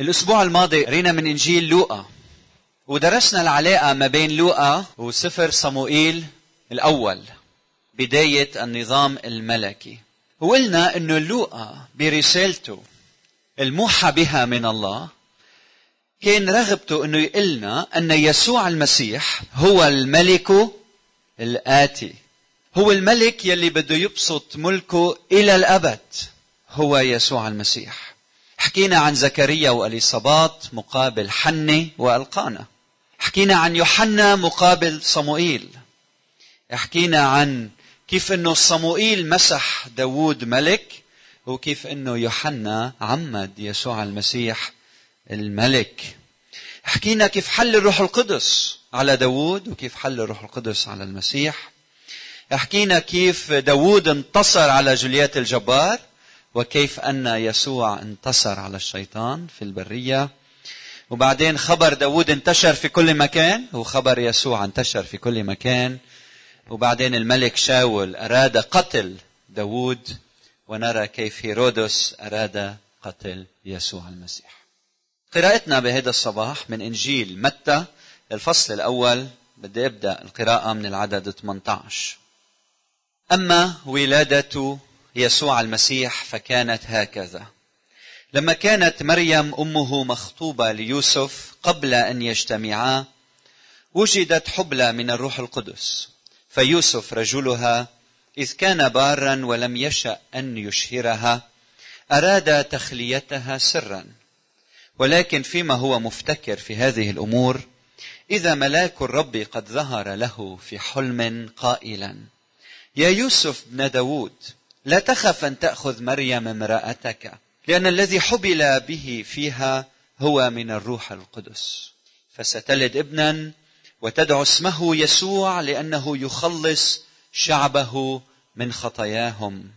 الأسبوع الماضي قرينا من إنجيل لوقا ودرسنا العلاقة ما بين لوقا وسفر صموئيل الأول بداية النظام الملكي. وقلنا أنه لوقا برسالته الموحى بها من الله كان رغبته أنه يقلنا أن يسوع المسيح هو الملك الآتي. هو الملك يلي بده يبسط ملكه إلى الأبد هو يسوع المسيح. حكينا عن زكريا واليصابات مقابل حنة وألقانا. حكينا عن يوحنا مقابل صموئيل. حكينا عن كيف إنه صموئيل مسح داوود ملك وكيف إنه يوحنا عمد يسوع المسيح الملك. حكينا كيف حل الروح القدس على داوود وكيف حل الروح القدس على المسيح. حكينا كيف داوود انتصر على جوليات الجبار وكيف أن يسوع انتصر على الشيطان في البرية. وبعدين خبر داود انتشر في كل مكان وخبر يسوع انتشر في كل مكان. وبعدين الملك شاول أراد قتل داود ونرى كيف هيرودس أراد قتل يسوع المسيح. قراءتنا بهذا الصباح من إنجيل متى الفصل الأول. بدي أبدأ القراءة من العدد 18 أما ولادة يسوع المسيح فكانت هكذا. لما كانت مريم أمه مخطوبة ليوسف قبل أن يجتمعا وجدت حبلى من الروح القدس. فيوسف رجلها إذ كان بارا ولم يشأ أن يشهرها أراد تخليتها سرا. ولكن فيما هو مفتكر في هذه الأمور إذا ملاك الرب قد ظهر له في حلم قائلا. يا يوسف بن داود لا تخف أن تأخذ مريم امرأتك لأن الذي حبل به فيها هو من الروح القدس. فستلد ابنا وتدعو اسمه يسوع لأنه يخلص شعبه من خطاياهم.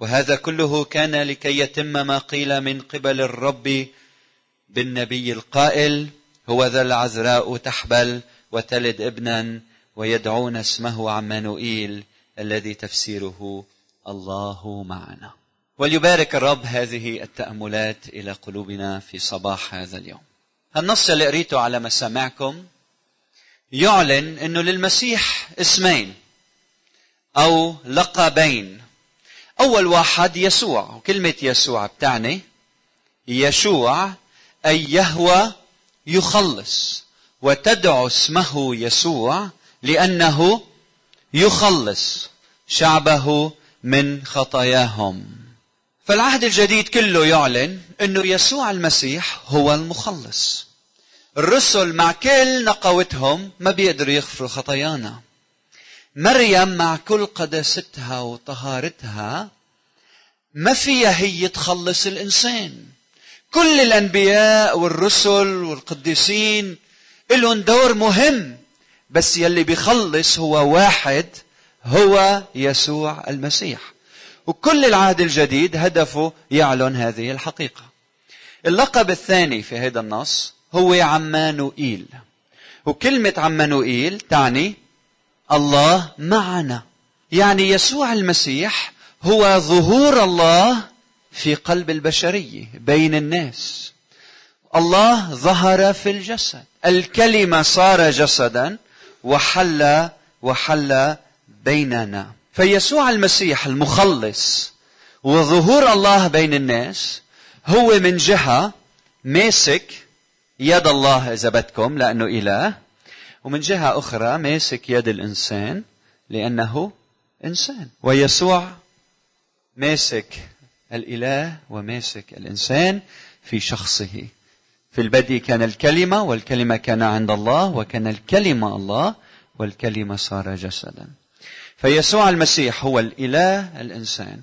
وهذا كله كان لكي يتم ما قيل من قبل الرب بالنبي القائل هو ذا العذراء تحبل وتلد ابنا ويدعون اسمه عمانوئيل الذي تفسيره الله معنا. وليبارك الرب هذه التأملات إلى قلوبنا في صباح هذا اليوم. النص اللي قريته على مسامعكم يعلن أنه للمسيح اسمين أو لقبين. أول واحد يسوع. وكلمة يسوع بتعني يشوع أي يهوى يخلص. وتدعو اسمه يسوع لأنه يخلص شعبه من خطاياهم. فالعهد الجديد كله يعلن إنه يسوع المسيح هو المخلص. الرسل مع كل نقاوتهم ما بيقدروا يغفروا خطايانا. مريم مع كل قداستها وطهارتها ما فيها هي تخلص الإنسان. كل الأنبياء والرسل والقديسين لهم دور مهم بس يلي بيخلص هو واحد هو يسوع المسيح. وكل العهد الجديد هدفه يعلن هذه الحقيقة. اللقب الثاني في هذا النص هو عمانوئيل. وكلمة عمانوئيل تعني الله معنا. يعني يسوع المسيح هو ظهور الله في قلب البشرية بين الناس. الله ظهر في الجسد. الكلمة صار جسدا وحل وحل بيننا. فيسوع المسيح المخلص وظهور الله بين الناس هو من جهة ماسك يد الله إذا بدكم لأنه إله ومن جهة أخرى ماسك يد الإنسان لأنه إنسان. ويسوع ماسك الإله وماسك الإنسان في شخصه. في البدء كان الكلمة والكلمة كان عند الله وكان الكلمة الله والكلمة صار جسدا. فيسوع المسيح هو الإله الإنسان.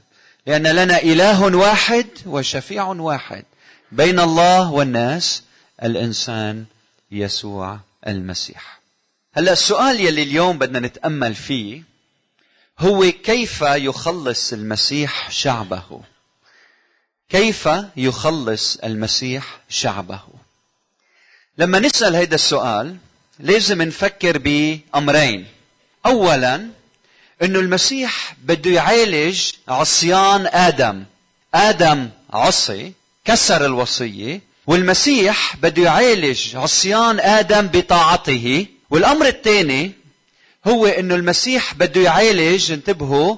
لأن لنا إله واحد وشفيع واحد بين الله والناس الإنسان يسوع المسيح. هلا السؤال يلي اليوم بدنا نتأمل فيه هو كيف يخلص المسيح شعبه؟ كيف يخلص المسيح شعبه؟ لما نسأل هذا السؤال لازم نفكر بأمرين. اولا إنه المسيح بده يعالج عصيان آدم. آدم عصي كسر الوصية والمسيح بده يعالج عصيان آدم بطاعته. والأمر الثاني هو أنه المسيح بده يعالج انتبهوا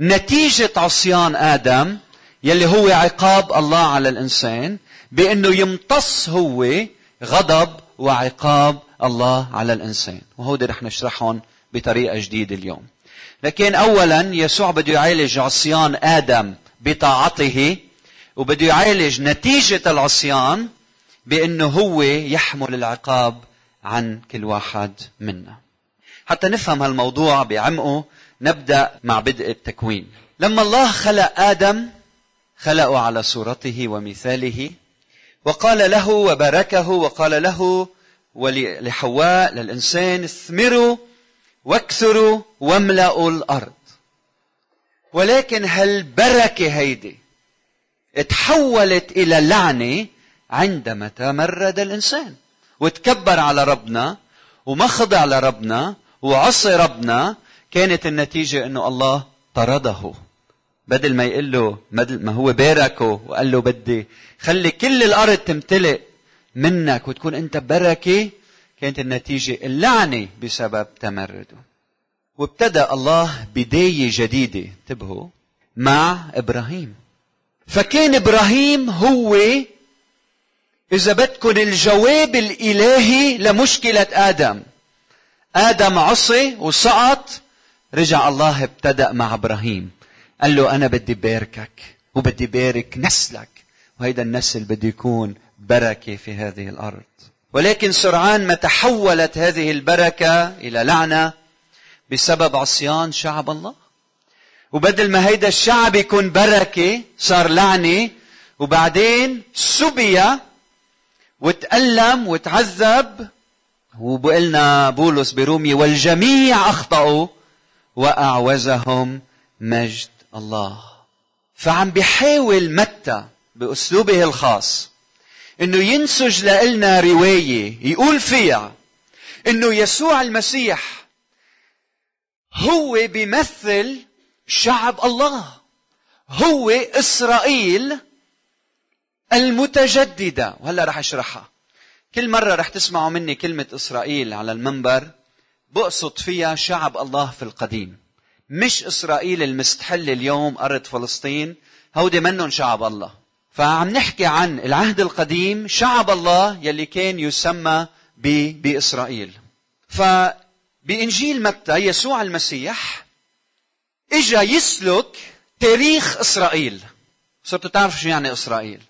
نتيجة عصيان آدم يلي هو عقاب الله على الإنسان بأنه يمتص هو غضب وعقاب الله على الإنسان. وهودي رح نشرحهم بطريقة جديدة اليوم. لكن أولا يسوع بده يعالج عصيان آدم بطاعته وبده يعالج نتيجة العصيان بأنه هو يحمل العقاب عن كل واحد منا. حتى نفهم هالموضوع بعمقه نبدأ مع بدء التكوين. لما الله خلق آدم خلقه على صورته ومثاله وقال له وباركه وقال له ولحواء للإنسان اثمروا واكثروا واملأوا الأرض. ولكن هالبركة هيدي؟ تحولت إلى لعنة عندما تمرد الإنسان. وتكبر على ربنا وما خضع لربنا وعصي ربنا. كانت النتيجة أنه الله طرده. بدل ما يقول له ما هو باركه وقال له بدي خلي كل الأرض تمتلئ منك وتكون أنت بركة كانت النتيجة اللعنة بسبب تمرده. وابتدأ الله بداية جديدة انتبهوا مع إبراهيم. فكان إبراهيم هو إذا بدكم الجواب الإلهي لمشكلة آدم. آدم عصي وسقط رجع الله ابتدأ مع إبراهيم. قال له أنا بدي باركك وبدي بارك نسلك. وهيدا النسل بده يكون بركة في هذه الأرض. ولكن سرعان ما تحولت هذه البركة إلى لعنة بسبب عصيان شعب الله. وبدل ما هيدا الشعب يكون بركة صار لعنة وبعدين سبي وتألم وتعذب وبقلنا بولس برومي والجميع أخطأوا وأعوزهم مجد الله. فعم بيحاول متى بأسلوبه الخاص. إنه ينسج لنا رواية يقول فيها إنه يسوع المسيح هو بيمثل شعب الله. هو إسرائيل المتجددة. وهلا رح أشرحها. كل مرة رح تسمعوا مني كلمة إسرائيل على المنبر بقصد فيها شعب الله في القديم. مش إسرائيل المستحل اليوم أرض فلسطين. هودي منهم شعب الله. فعم نحكي عن العهد القديم شعب الله يلي كان يسمى بإسرائيل. فبانجيل متى يسوع المسيح إجا يسلك تاريخ إسرائيل. صرتوا تعرفوا شو يعني إسرائيل.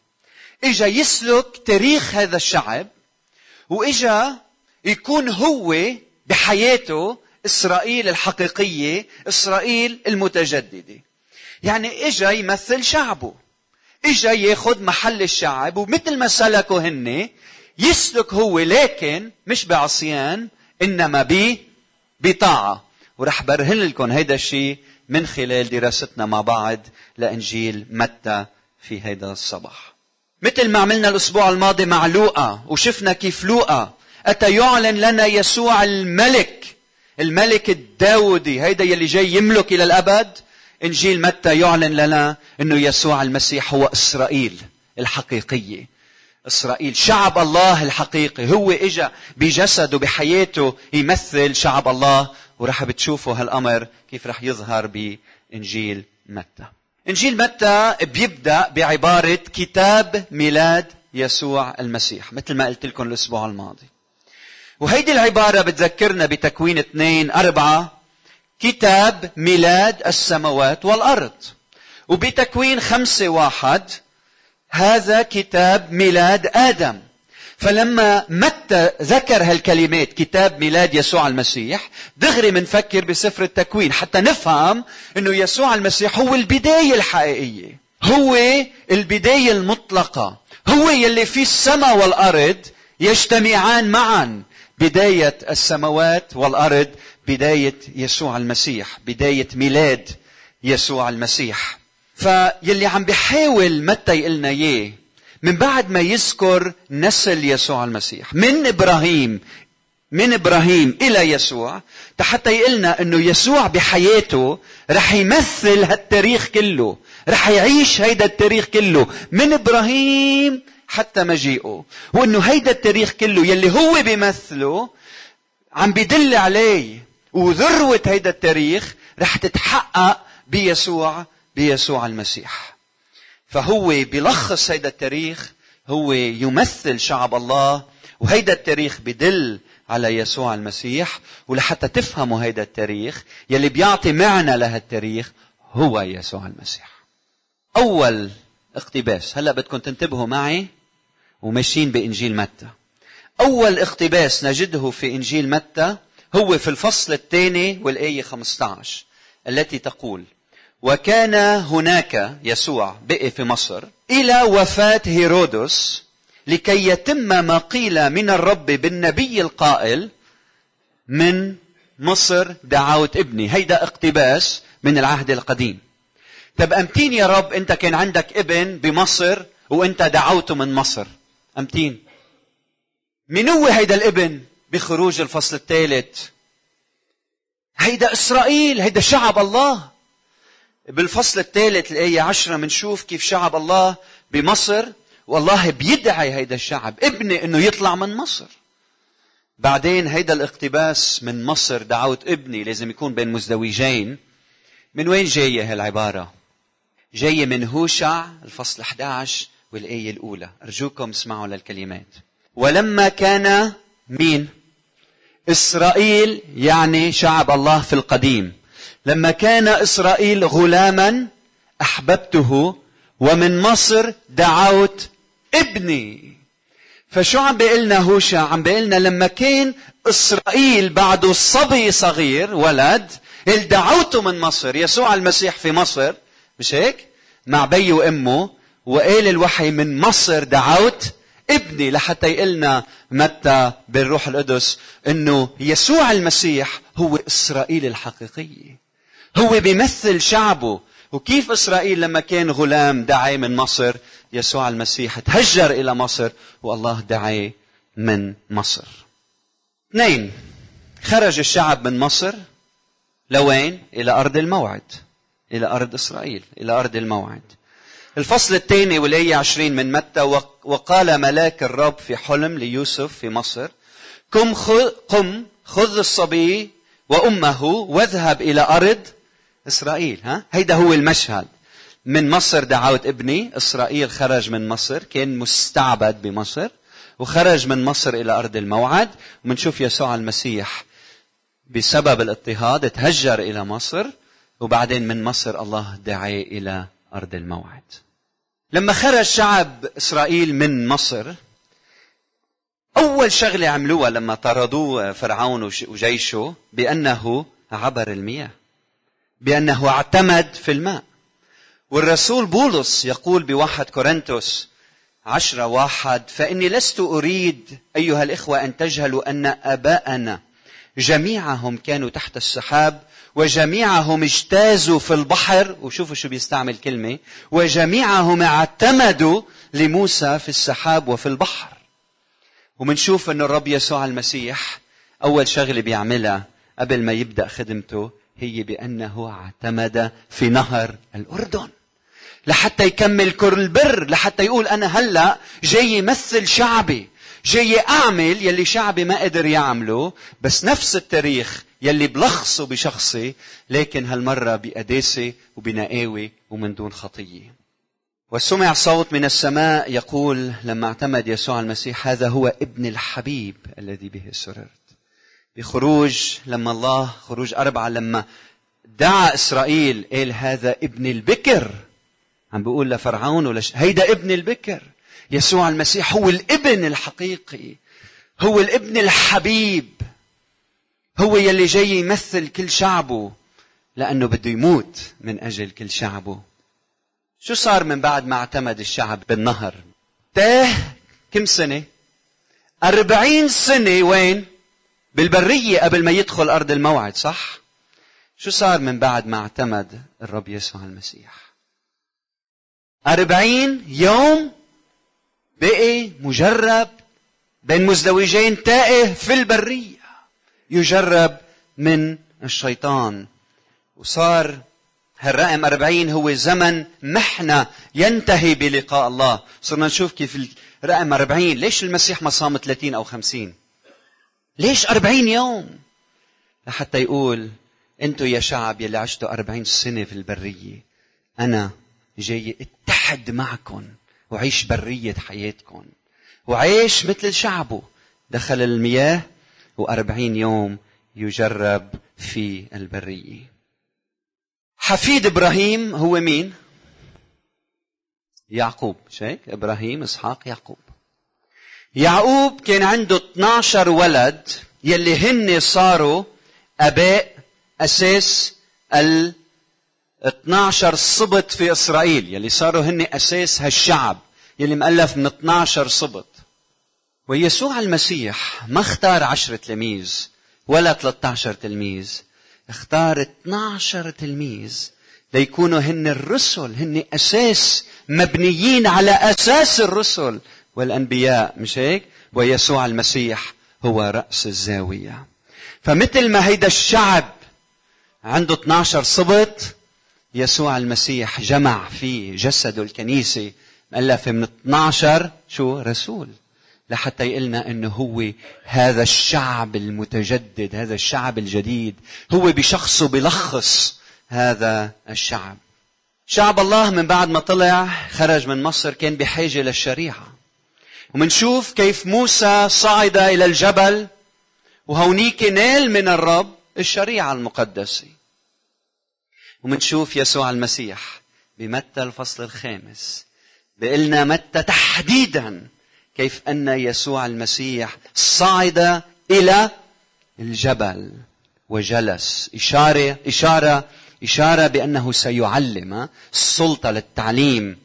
إجا يسلك تاريخ هذا الشعب وإجا يكون هو بحياته إسرائيل الحقيقية إسرائيل المتجددة. يعني إجا يمثل شعبه. إجا ياخذ محل الشعب ومثل ما سلكوا هن يسلك هو لكن مش بعصيان إنما ب بطاعة. ورح برهن لكم هيدا الشيء من خلال دراستنا مع بعض لإنجيل متى في هيدا الصباح. مثل ما عملنا الأسبوع الماضي مع لوقا وشفنا كيف لوقا. أتى يعلن لنا يسوع الملك الملك الداودي هيدا يلي جاي يملك إلى الأبد. إنجيل متى يعلن لنا إنه يسوع المسيح هو إسرائيل الحقيقيه إسرائيل شعب الله الحقيقي. هو اجى بجسده بحياته يمثل شعب الله. ورح بتشوفوا هالأمر كيف رح يظهر بإنجيل متى. إنجيل متى بيبدأ بعبارة كتاب ميلاد يسوع المسيح مثل ما قلت لكم الأسبوع الماضي. وهيدي العبارة بتذكرنا بتكوين اثنين أربعة كتاب ميلاد السماوات والأرض. وبتكوين خمسة واحد هذا كتاب ميلاد آدم. فلما متى ذكر هالكلمات كتاب ميلاد يسوع المسيح دغري منفكر بسفر التكوين حتى نفهم إنه يسوع المسيح هو البداية الحقيقية. هو البداية المطلقة. هو يلي في السماء والأرض يجتمعان معا. بداية السماوات والأرض بداية يسوع المسيح بداية ميلاد يسوع المسيح. فيلي عم بيحاول متى يقلنا إياه؟ من بعد ما يذكر نسل يسوع المسيح. من إبراهيم من إبراهيم إلى يسوع حتى يقلنا إنه يسوع بحياته رح يمثل هالتاريخ كله رح يعيش هيدا التاريخ كله. من إبراهيم حتى مجيئه. وإنه هيدا التاريخ كله يلي هو بيمثله عم بيدل عليه. وذروة هيدا التاريخ رح تتحقق بيسوع بيسوع المسيح. فهو بيلخص هيدا التاريخ هو يمثل شعب الله وهيدا التاريخ بدل على يسوع المسيح. ولحتى تفهموا هيدا التاريخ يلي بيعطي معنى لهالتاريخ هو يسوع المسيح. أول اقتباس. هلا بدكم تنتبهوا معي؟ وماشيين بإنجيل متى. أول اقتباس نجده في إنجيل متى؟ هو في الفصل الثاني والآية 15 التي تقول وكان هناك يسوع بقي في مصر إلى وفاة هيرودس لكي يتم ما قيل من الرب بالنبي القائل من مصر دعوت ابني. هيدا اقتباس من العهد القديم. طب أمتين يا رب أنت كان عندك ابن بمصر وأنت دعوته من مصر. أمتين. من هو هيدا الابن؟ بخروج الفصل الثالث. هيدا إسرائيل هيدا شعب الله. بالفصل الثالث الآية عشرة منشوف كيف شعب الله بمصر. والله بيدعي هيدا الشعب ابني إنه يطلع من مصر. بعدين هيدا الاقتباس من مصر دعوت ابني لازم يكون بين مزدوجين. من وين جاية هالعبارة؟ جاية من هوشع الفصل 11 والآية الأولى. أرجوكم اسمعوا للكلمات. ولما كان مين؟ إسرائيل يعني شعب الله في القديم. لما كان إسرائيل غلاما أحببته ومن مصر دعوت ابني. فشو عم بيقلنا هوشع عم بيقلنا لما كان إسرائيل بعده صبي صغير ولد اللي دعوته من مصر يسوع المسيح في مصر مش هيك؟ مع بي وأمه وقال الوحي من مصر دعوت ابني لحتى يقلنا متى بالروح القدس إنه يسوع المسيح هو إسرائيل الحقيقيه هو بيمثل شعبه. وكيف إسرائيل لما كان غلام دعي من مصر يسوع المسيح تهجر إلى مصر والله دعي من مصر. اثنين خرج الشعب من مصر لوين؟ إلى أرض الموعد. إلى أرض إسرائيل. إلى أرض الموعد. الفصل الثاني والآية عشرين من متى؟ وقال ملاك الرب في حلم ليوسف في مصر قم قم خذ الصبي وأمه واذهب إلى أرض إسرائيل. ها؟ هيدا هو المشهد. من مصر دعوت ابني إسرائيل خرج من مصر كان مستعبد بمصر وخرج من مصر إلى أرض الموعد. ومنشوف يسوع المسيح بسبب الاضطهاد تهجر إلى مصر وبعدين من مصر الله دعاه إلى أرض الموعد. لما خرج شعب إسرائيل من مصر أول شغلة عملوها لما طردوه فرعون وجيشه بأنه عبر المياه بأنه اعتمد في الماء. والرسول بولس يقول بواحد كورنثوس عشرة واحد فإني لست أريد أيها الإخوة أن تجهلوا أن أباءنا جميعهم كانوا تحت السحاب وجميعهم اجتازوا في البحر وشوفوا شو بيستعمل كلمة وجميعهم اعتمدوا لموسى في السحاب وفي البحر. ومنشوف أن الرب يسوع المسيح أول شغلة بيعملها قبل ما يبدأ خدمته هي بأنه اعتمد في نهر الأردن. لحتى يكمل كل البر لحتى يقول أنا هلأ جاي يمثل شعبي جاي أعمل يلي شعبي ما قدر يعمله بس نفس التاريخ يلي بلخصه بشخصي لكن هالمرة بقداسة وبنقاوة ومن دون خطية. وسمع صوت من السماء يقول لما اعتمد يسوع المسيح هذا هو ابن الحبيب الذي به سررت. بخروج لما الله خروج أربعة لما دعا إسرائيل قال هذا ابن البكر. عم بيقول لفرعون ولش هيدا ابن البكر. يسوع المسيح هو الابن الحقيقي هو الابن الحبيب. هو يلي جاي يمثل كل شعبه لأنه بده يموت من أجل كل شعبه. شو صار من بعد ما اعتمد الشعب بالنهر؟ تاه كم سنة؟ أربعين سنة وين؟ بالبرية قبل ما يدخل أرض الموعد صح؟ شو صار من بعد ما اعتمد الرب يسوع المسيح؟ أربعين يوم بقي مجرب بين مزدوجين تائه في البرية. يجرب من الشيطان. وصار هالرقم أربعين هو زمن محنة ينتهي بلقاء الله. صرنا نشوف كيف رقم 40 ليش المسيح ما صام 30 أو 50 ليش 40 يوم؟ لحتى يقول أنتوا يا شعب يلي عشتوا 40 سنة في البرية أنا جاي أتحد معكم وعيش برية حياتكم. وعيش مثل شعبه. دخل المياه وأربعين يوم يجرب في البرية حفيد إبراهيم هو مين؟ يعقوب مش هيك؟ إبراهيم إسحاق يعقوب يعقوب كان عنده 12 ولد يلي هن صاروا أباء أساس ال 12 صبت في إسرائيل يلي صاروا هن أساس هالشعب يلي مؤلف من 12 صبت ويسوع المسيح ما اختار عشرة تلاميذ ولا 13 تلميذ اختار 12 تلميذ ليكونوا هن الرسل هن أساس مبنيين على أساس الرسل. والأنبياء مش هيك؟ ويسوع المسيح هو رأس الزاوية. فمثل ما هيدا الشعب عنده 12 صبت يسوع المسيح جمع في جسده الكنيسة مؤلفة من 12 شو؟ رسول. لحتى يقلنا إنه هو هذا الشعب المتجدد هذا الشعب الجديد. هو بشخصه بلخص هذا الشعب. شعب الله من بعد ما طلع خرج من مصر كان بحاجة للشريعة. ومنشوف كيف موسى صعد إلى الجبل وهونيك نال من الرب الشريعة المقدسة. ومنشوف يسوع المسيح بمتى الفصل الخامس بقلنا متى تحديدا كيف أن يسوع المسيح صعد إلى الجبل وجلس. اشاره اشاره إشارة بأنه سيعلم السلطة للتعليم.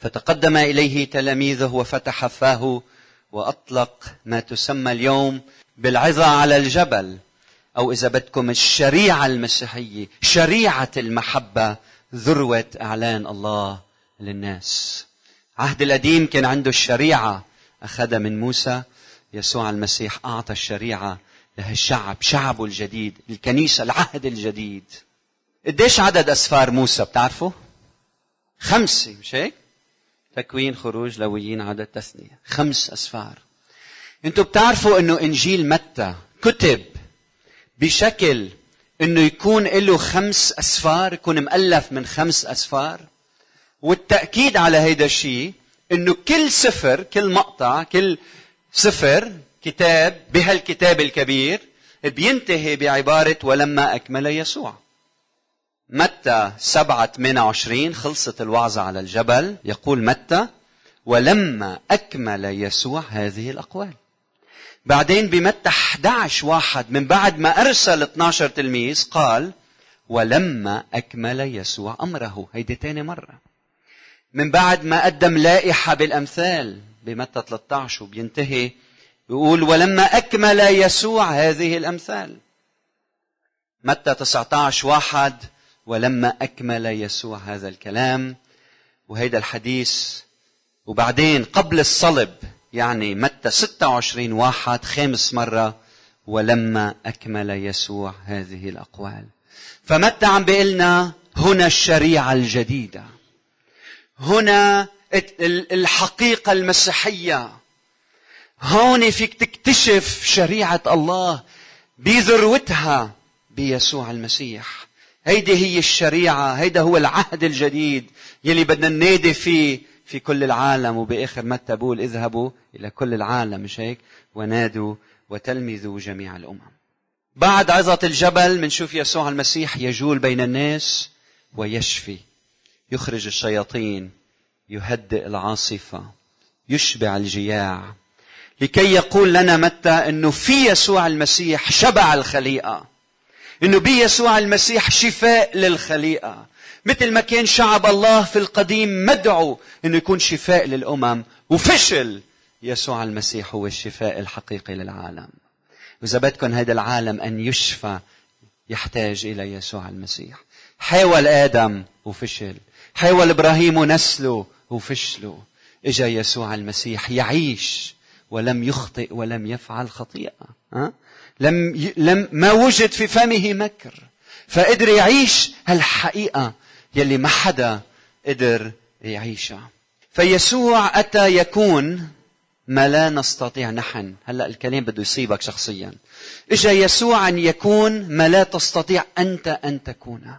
فتقدم إليه تلاميذه وفتح فاه وأطلق ما تسمى اليوم بالعظة على الجبل. أو إذا بدكم الشريعة المسيحية شريعة المحبة ذروة أعلان الله للناس. عهد القديم كان عنده الشريعة. أخذ من موسى يسوع المسيح أعطى الشريعة لهالشعب شعبه الجديد الكنيسة العهد الجديد قديش عدد أسفار موسى بتعرفوا؟ خمسة مش هيك؟ تكوين خروج لويين عدد تثنية خمس أسفار أنتوا بتعرفوا إنه إنجيل متى كتب بشكل إنه يكون له خمس أسفار يكون مؤلف من خمس أسفار والتأكيد على هيدا الشيء إنه كل سفر كل مقطع كل سفر كتاب بهالكتاب الكبير بينتهي بعبارة ولما أكمل يسوع متى سبعة 28 خلصت الوعظة على الجبل؟ يقول متى؟ ولما أكمل يسوع هذه الأقوال. بعدين بمتى 11 واحد من بعد ما أرسل 12 تلميذ قال ولما أكمل يسوع أمره هيدي تاني مرة. من بعد ما قدم لائحة بالأمثال بمتى 13 وبينتهي يقول ولما أكمل يسوع هذه الأمثال متى 19 واحد ولما أكمل يسوع هذا الكلام وهيدا الحديث. وبعدين قبل الصلب يعني متى 26 واحد خامس مرة ولما أكمل يسوع هذه الأقوال فمتى عم بيقلنا هنا الشريعة الجديدة؟ هنا الحقيقة المسيحية. هون فيك تكتشف شريعة الله بذروتها بيسوع المسيح. هيدي هي الشريعة هيدا هو العهد الجديد يلي بدنا ننادي فيه في كل العالم وبآخر متى بقول اذهبوا إلى كل العالم مش هيك؟ ونادوا وتلمذوا جميع الأمم. بعد عظة الجبل منشوف يسوع المسيح يجول بين الناس ويشفي. يخرج الشياطين يهدئ العاصفة يشبع الجياع. لكي يقول لنا متى إنه في يسوع المسيح شبع الخليقة. إنه بيسوع المسيح شفاء للخليقة. مثل ما كان شعب الله في القديم مدعو إنه يكون شفاء للأمم. وفشل يسوع المسيح هو الشفاء الحقيقي للعالم. واذا بدكم هذا العالم أن يشفى يحتاج إلى يسوع المسيح. حاول آدم وفشل. حاول إبراهيم ونسله وفشلوا إجا يسوع المسيح يعيش ولم يخطئ ولم يفعل خطيئة. ها؟ لم ي... لم ما وجد في فمه مكر. فقدر يعيش هالحقيقة يلي ما حدا قدر يعيشها. فيسوع أتى يكون ما لا نستطيع نحن. هلأ الكلام بده يصيبك شخصيا. إجا يسوع أن يكون ما لا تستطيع أنت أن تكون.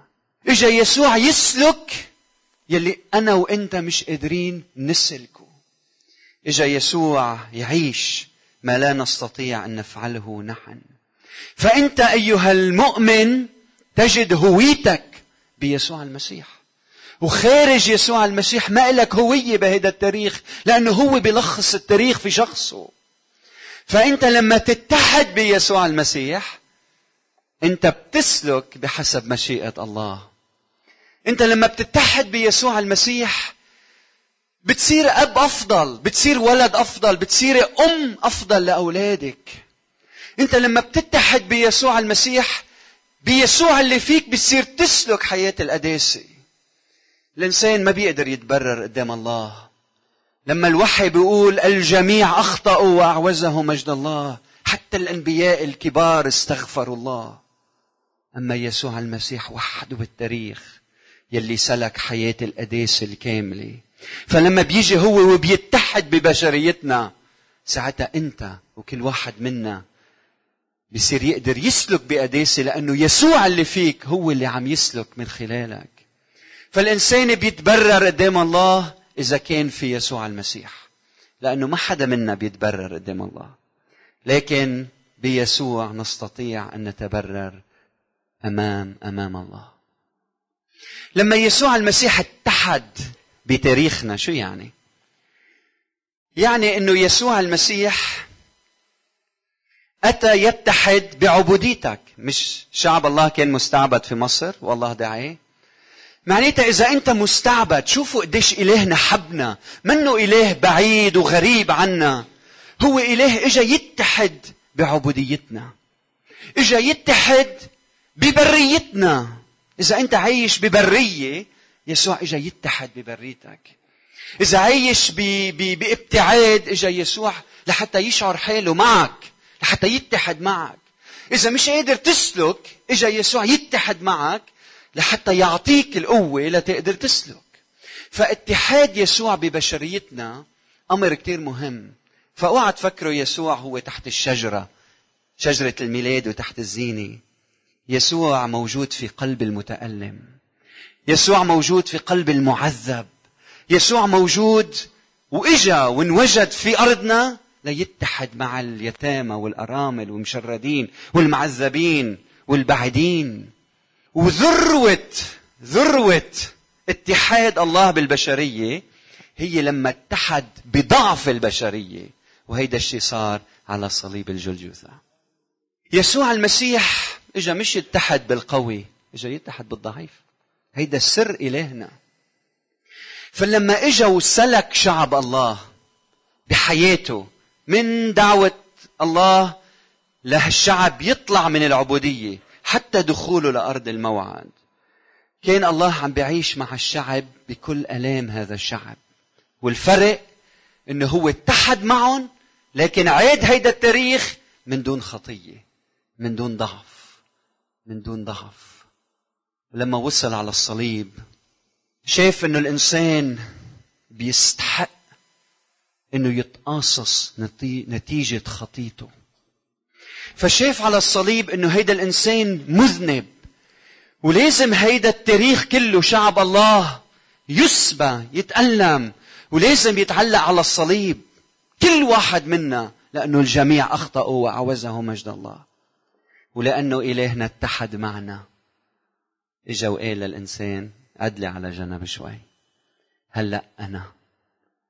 إجا يسوع يسلك يلي أنا وإنت مش قادرين نسلكه. إجا يسوع يعيش ما لا نستطيع أن نفعله نحن. فإنت أيها المؤمن تجد هويتك بيسوع المسيح. وخارج يسوع المسيح ما لك هوية بهذا التاريخ لأنه هو بيلخص التاريخ في شخصه. فأنت لما تتحد بيسوع المسيح أنت بتسلك بحسب مشيئة الله. أنت لما بتتحد بيسوع المسيح بتصير أب أفضل بتصير ولد أفضل بتصير أم أفضل لأولادك. أنت لما بتتحد بيسوع المسيح بيسوع اللي فيك بتصير تسلك حياة القداسة الإنسان ما بيقدر يتبرر قدام الله. لما الوحي بيقول الجميع أخطأوا وأعوزه مجد الله حتى الأنبياء الكبار استغفروا الله. أما يسوع المسيح وحده بالتاريخ يلي سلك حياة القداسة الكاملة. فلما بيجي هو وبيتحد ببشريتنا ساعتها أنت وكل واحد منا بصير يقدر يسلك بقداسة لأنه يسوع اللي فيك هو اللي عم يسلك من خلالك. فالإنسان بيتبرر قدام الله إذا كان في يسوع المسيح لأنه ما حدا منا بيتبرر قدام الله. لكن بيسوع نستطيع أن نتبرر أمام أمام الله. لما يسوع المسيح اتحد بتاريخنا شو يعني؟ يعني إنه يسوع المسيح أتى يتحد بعبوديتك. مش شعب الله كان مستعبد في مصر؟ والله دعاه معناتها إذا أنت مستعبد شوفوا قديش إلهنا حبنا. منه إله بعيد وغريب عنا. هو إله إجا يتحد بعبوديتنا. إجا يتحد ببريتنا. إذا أنت عايش ببرية يسوع إجا يتحد ببريتك. إذا عايش ب... ب... بابتعاد إجا يسوع لحتى يشعر حاله معك لحتى يتحد معك. إذا مش قادر تسلك إجا يسوع يتحد معك لحتى يعطيك القوة لتقدر تسلك. فاتحاد يسوع ببشريتنا أمر كتير مهم. فاوعى تفكروا يسوع هو تحت الشجرة شجرة الميلاد وتحت الزينة. يسوع موجود في قلب المتألم. يسوع موجود في قلب المعذب. يسوع موجود وإجا وانوجد في أرضنا ليتحد مع اليتامى والأرامل والمشردين والمعذبين والبعيدين. وذروة ذروة اتحاد الله بالبشرية هي لما اتحد بضعف البشرية. وهيدا الشيء صار على صليب الجلجثة يسوع المسيح إجا مش يتحد بالقوي إجا يتحد بالضعيف. هيدا سر إلهنا. فلما إجا وسلك شعب الله بحياته من دعوة الله لهالشعب يطلع من العبودية حتى دخوله لأرض الموعد. كان الله عم بيعيش مع الشعب بكل ألام هذا الشعب. والفرق إنه هو اتحد معهم لكن عاد هيدا التاريخ من دون خطية من دون ضعف. من دون ضعف. لما وصل على الصليب شاف إنه الإنسان بيستحق إنه يتقاصص نتيجة خطيته. فشاف على الصليب إنه هيدا الإنسان مذنب ولازم هيدا التاريخ كله شعب الله يسبى يتألم ولازم يتعلق على الصليب. كل واحد منا لأنه الجميع أخطأوا وعوزه مجد الله. ولأنه إلهنا اتحد معنا. إجا وقال للإنسان أدلي على جنب شوي. هلأ أنا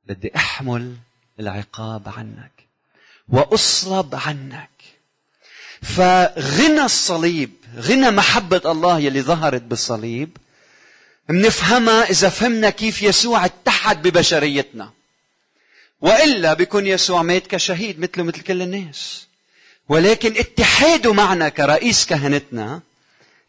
بدي أحمل العقاب عنك وأصلب عنك. فغنى الصليب غنى محبة الله يلي ظهرت بالصليب. منفهمها إذا فهمنا كيف يسوع اتحد ببشريتنا. وإلا بيكون يسوع مات كشهيد مثله مثل كل الناس. ولكن اتحاده معنا كرئيس كهنتنا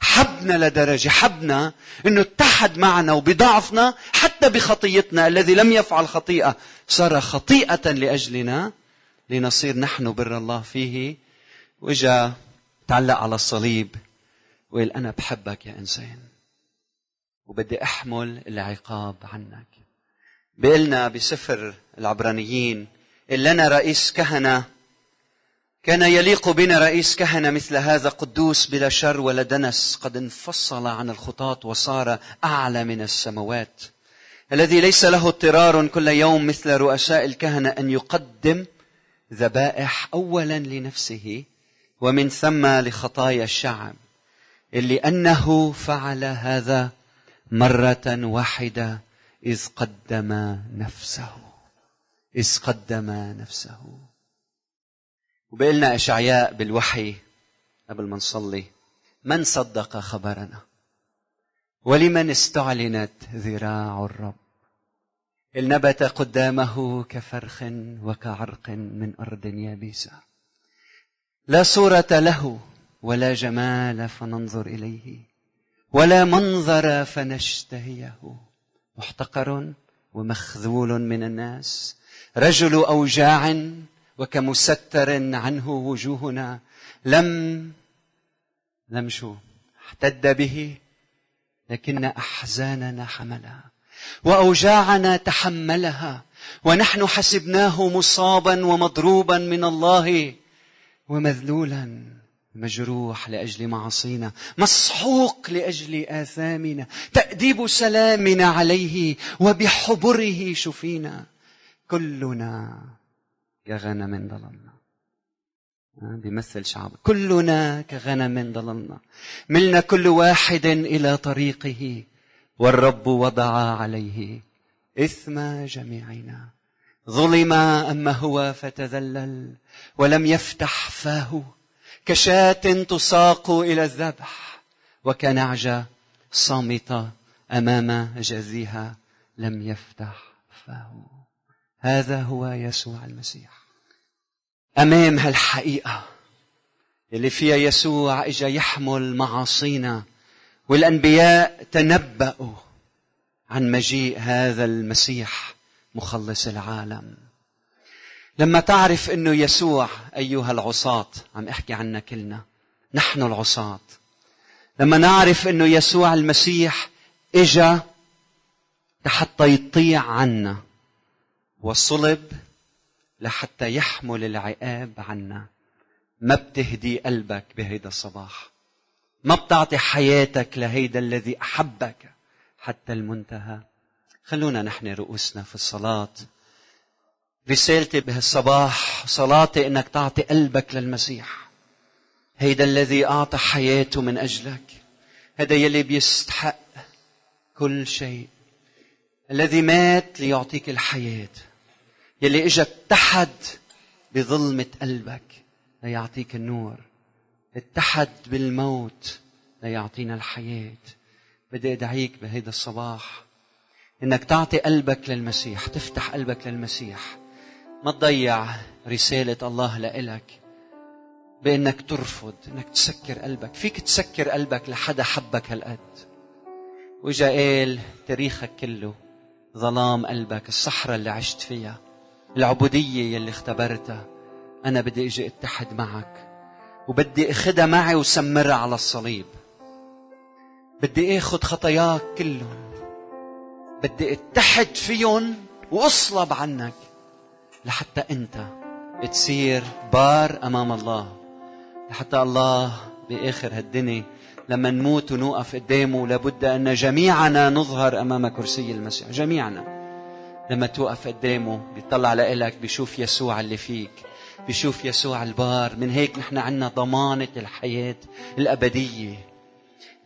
حبنا لدرجة حبنا إنه اتحد معنا وبضعفنا حتى بخطيتنا الذي لم يفعل خطيئة صار خطيئة لأجلنا لنصير نحن بر الله فيه. وإجا تعلق على الصليب وقال أنا بحبك يا إنسان وبدي أحمل العقاب عنك. بيقلنا بسفر العبرانيين لنا رئيس كهنة كان يليق بنا رئيس كهنة مثل هذا قدوس بلا شر ولا دنس. قد انفصل عن الخطاة وصار أعلى من السماوات الذي ليس له اضطرار كل يوم مثل رؤساء الكهنة أن يقدم ذبائح أولا لنفسه ومن ثم لخطايا الشعب. اللي أنه فعل هذا مرة واحدة. إذ قدم نفسه. إذ قدم نفسه. وبقلنا إشعياء بالوحي قبل ما نصلي من صدق خبرنا؟ ولمن استعلنت ذراع الرب؟ نبت قدامه كفرخ وكعرق من أرض يابسة. لا صورة له ولا جمال فننظر إليه ولا منظر فنشتهيه. محتقر ومخذول من الناس رجل أوجاع وكمستر عنه وجوهنا لم لم شو احتد به لكن أحزاننا حملها وأوجاعنا تحملها ونحن حسبناه مصابا ومضروبا من الله ومذلولا مجروح لأجل معاصينا مسحوق لأجل آثامنا تأديب سلامنا عليه وبحبره شفينا كلنا كغنم ضللنا بيمثل شعب. كلنا كغنم ضللنا ملنا كل واحد إلى طريقه والرب وضع عليه إثم جميعنا. ظلم أما هو فتذلل ولم يفتح فاه. كشاة تساق إلى الذبح وكنعجه صامته أمام جزيها لم يفتح فاه. هذا هو يسوع المسيح. أمام هالحقيقة اللي فيها يسوع إجا يحمل معاصينا والأنبياء تنبأوا عن مجيء هذا المسيح مخلص العالم. لما تعرف إنه يسوع أيها العصاة عم أحكي عنا كلنا نحن العصاة. لما نعرف إنه يسوع المسيح إجا لحتى يطيع عنا وصلب لحتى يحمل العقاب عنا. ما بتهدي قلبك بهيدا الصباح. ما بتعطي حياتك لهيدا الذي أحبك حتى المنتهى. خلونا نحن رؤوسنا في الصلاة. رسالتي بهالصباح صلاتي إنك تعطي قلبك للمسيح. هيدا الذي أعطى حياته من أجلك. هذا يلي بيستحق كل شيء. الذي مات ليعطيك الحياة. يلي اجى اتحد بظلمة قلبك ليعطيك النور. اتحد بالموت ليعطينا الحياة. بدي أدعيك بهيدا الصباح إنك تعطي قلبك للمسيح تفتح قلبك للمسيح. ما تضيع رسالة الله لإلك بأنك ترفض أنك تسكر قلبك. فيك تسكر قلبك لحدا حبك هالقد. وإجا قال تاريخك كله ظلام قلبك الصحراء اللي عشت فيها. العبودية يلي اختبرتها. أنا بدي أجي أتحد معك وبدي أخدها معي وسمرها على الصليب. بدي آخذ خطاياك كلهم. بدي أتحد فيهم وأصلب عنك لحتى أنت تصير بار أمام الله. لحتى الله بآخر هالدنيا لما نموت ونوقف قدامه لابد أن جميعنا نظهر أمام كرسي المسيح. جميعنا. لما توقف قدامه بيطلع لك بيشوف يسوع اللي فيك بيشوف يسوع البار. من هيك نحن عنا ضمانة الحياة الأبدية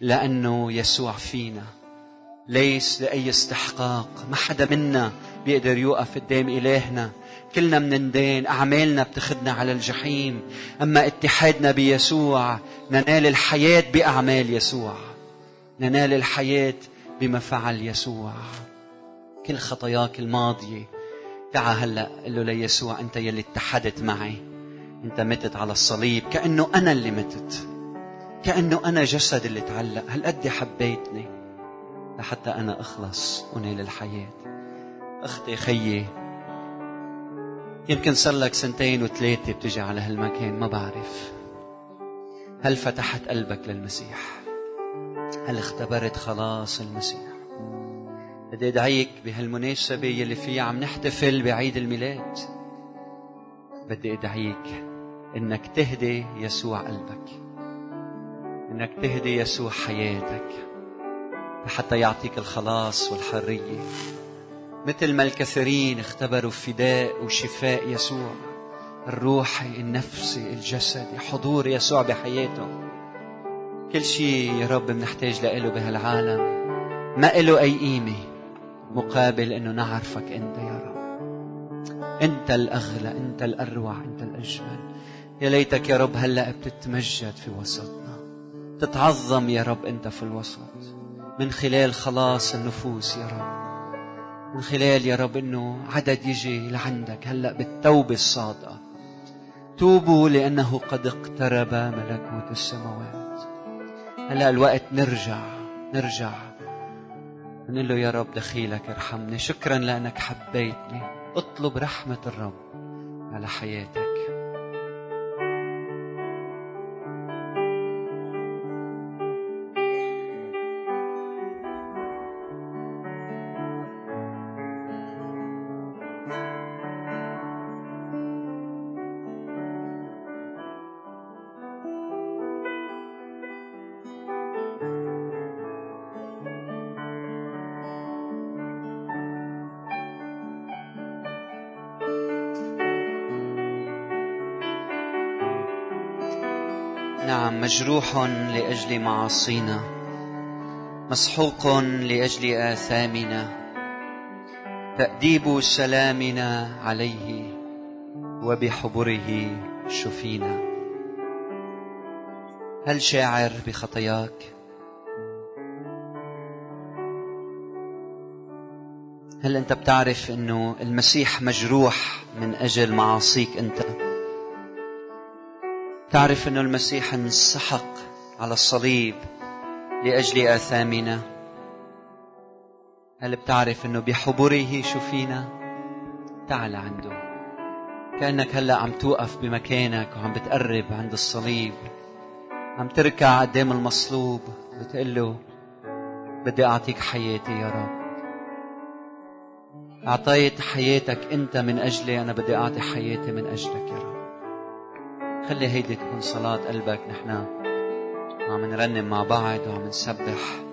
لأنه يسوع فينا. ليس لأي استحقاق. ما حدا منا بيقدر يوقف قدام إلهنا. كلنا منندين أعمالنا بتخدنا على الجحيم. أما اتحادنا بيسوع ننال الحياة بأعمال يسوع. ننال الحياة بما فعل يسوع. كل خطاياك الماضية. تعا هلا قل له ليسوع أنت يلي اتحدت معي. أنت متت على الصليب كأنه أنا اللي متت. كأنه أنا جسد اللي تعلق. هالقد حبيتني؟ لحتى أنا أخلص ونال الحياة. أختي خيي يمكن صار لك سنتين وثلاثة بتجي على هالمكان ما بعرف. هل فتحت قلبك للمسيح؟ هل اختبرت خلاص المسيح؟ بدي أدعيك بهالمناسبة يلي فيها عم نحتفل بعيد الميلاد. بدي أدعيك إنك تهدي يسوع قلبك. إنك تهدي يسوع حياتك. حتى يعطيك الخلاص والحرية. مثل ما الكثيرين اختبروا فداء وشفاء يسوع. الروحي النفسي الجسدي حضور يسوع بحياتهم كل شيء يا رب بنحتاج له بهالعالم. ما له أي قيمة. مقابل أنه نعرفك أنت يا رب. أنت الأغلى أنت الأروع أنت الأجمل. يا ليتك يا رب هلأ بتتمجد في وسطنا. تتعظم يا رب أنت في الوسط. من خلال خلاص النفوس يا رب. من خلال يا رب إنه عدد يجي لعندك هلأ بالتوبة الصادقة. توبوا لأنه قد اقترب ملكوت السماوات. هلأ الوقت نرجع نرجع نقول له يا رب دخيلك ارحمني شكرا لأنك حبيتني. اطلب رحمة الرب على حياتك. مجروح لأجل معاصينا مسحوق لأجل آثامنا تأديب سلامنا عليه وبحبره شفينا. هل شاعر بخطاياك؟ هل أنت بتعرف إنه المسيح مجروح من أجل معاصيك أنت؟ تعرف أن المسيح انسحق على الصليب لأجل آثامنا؟ هل بتعرف أنه بحبره شفينا؟ تعال عنده. كأنك هلأ عم توقف بمكانك وعم بتقرب عند الصليب. عم تركع قدام المصلوب بتقول له بدي أعطيك حياتي يا رب. أعطيت حياتك أنت من أجلي أنا بدي أعطي حياتي من أجلك يا رب. خلي هيدي تكون صلاة قلبك. نحن عم نرنم مع بعض وعم نسبح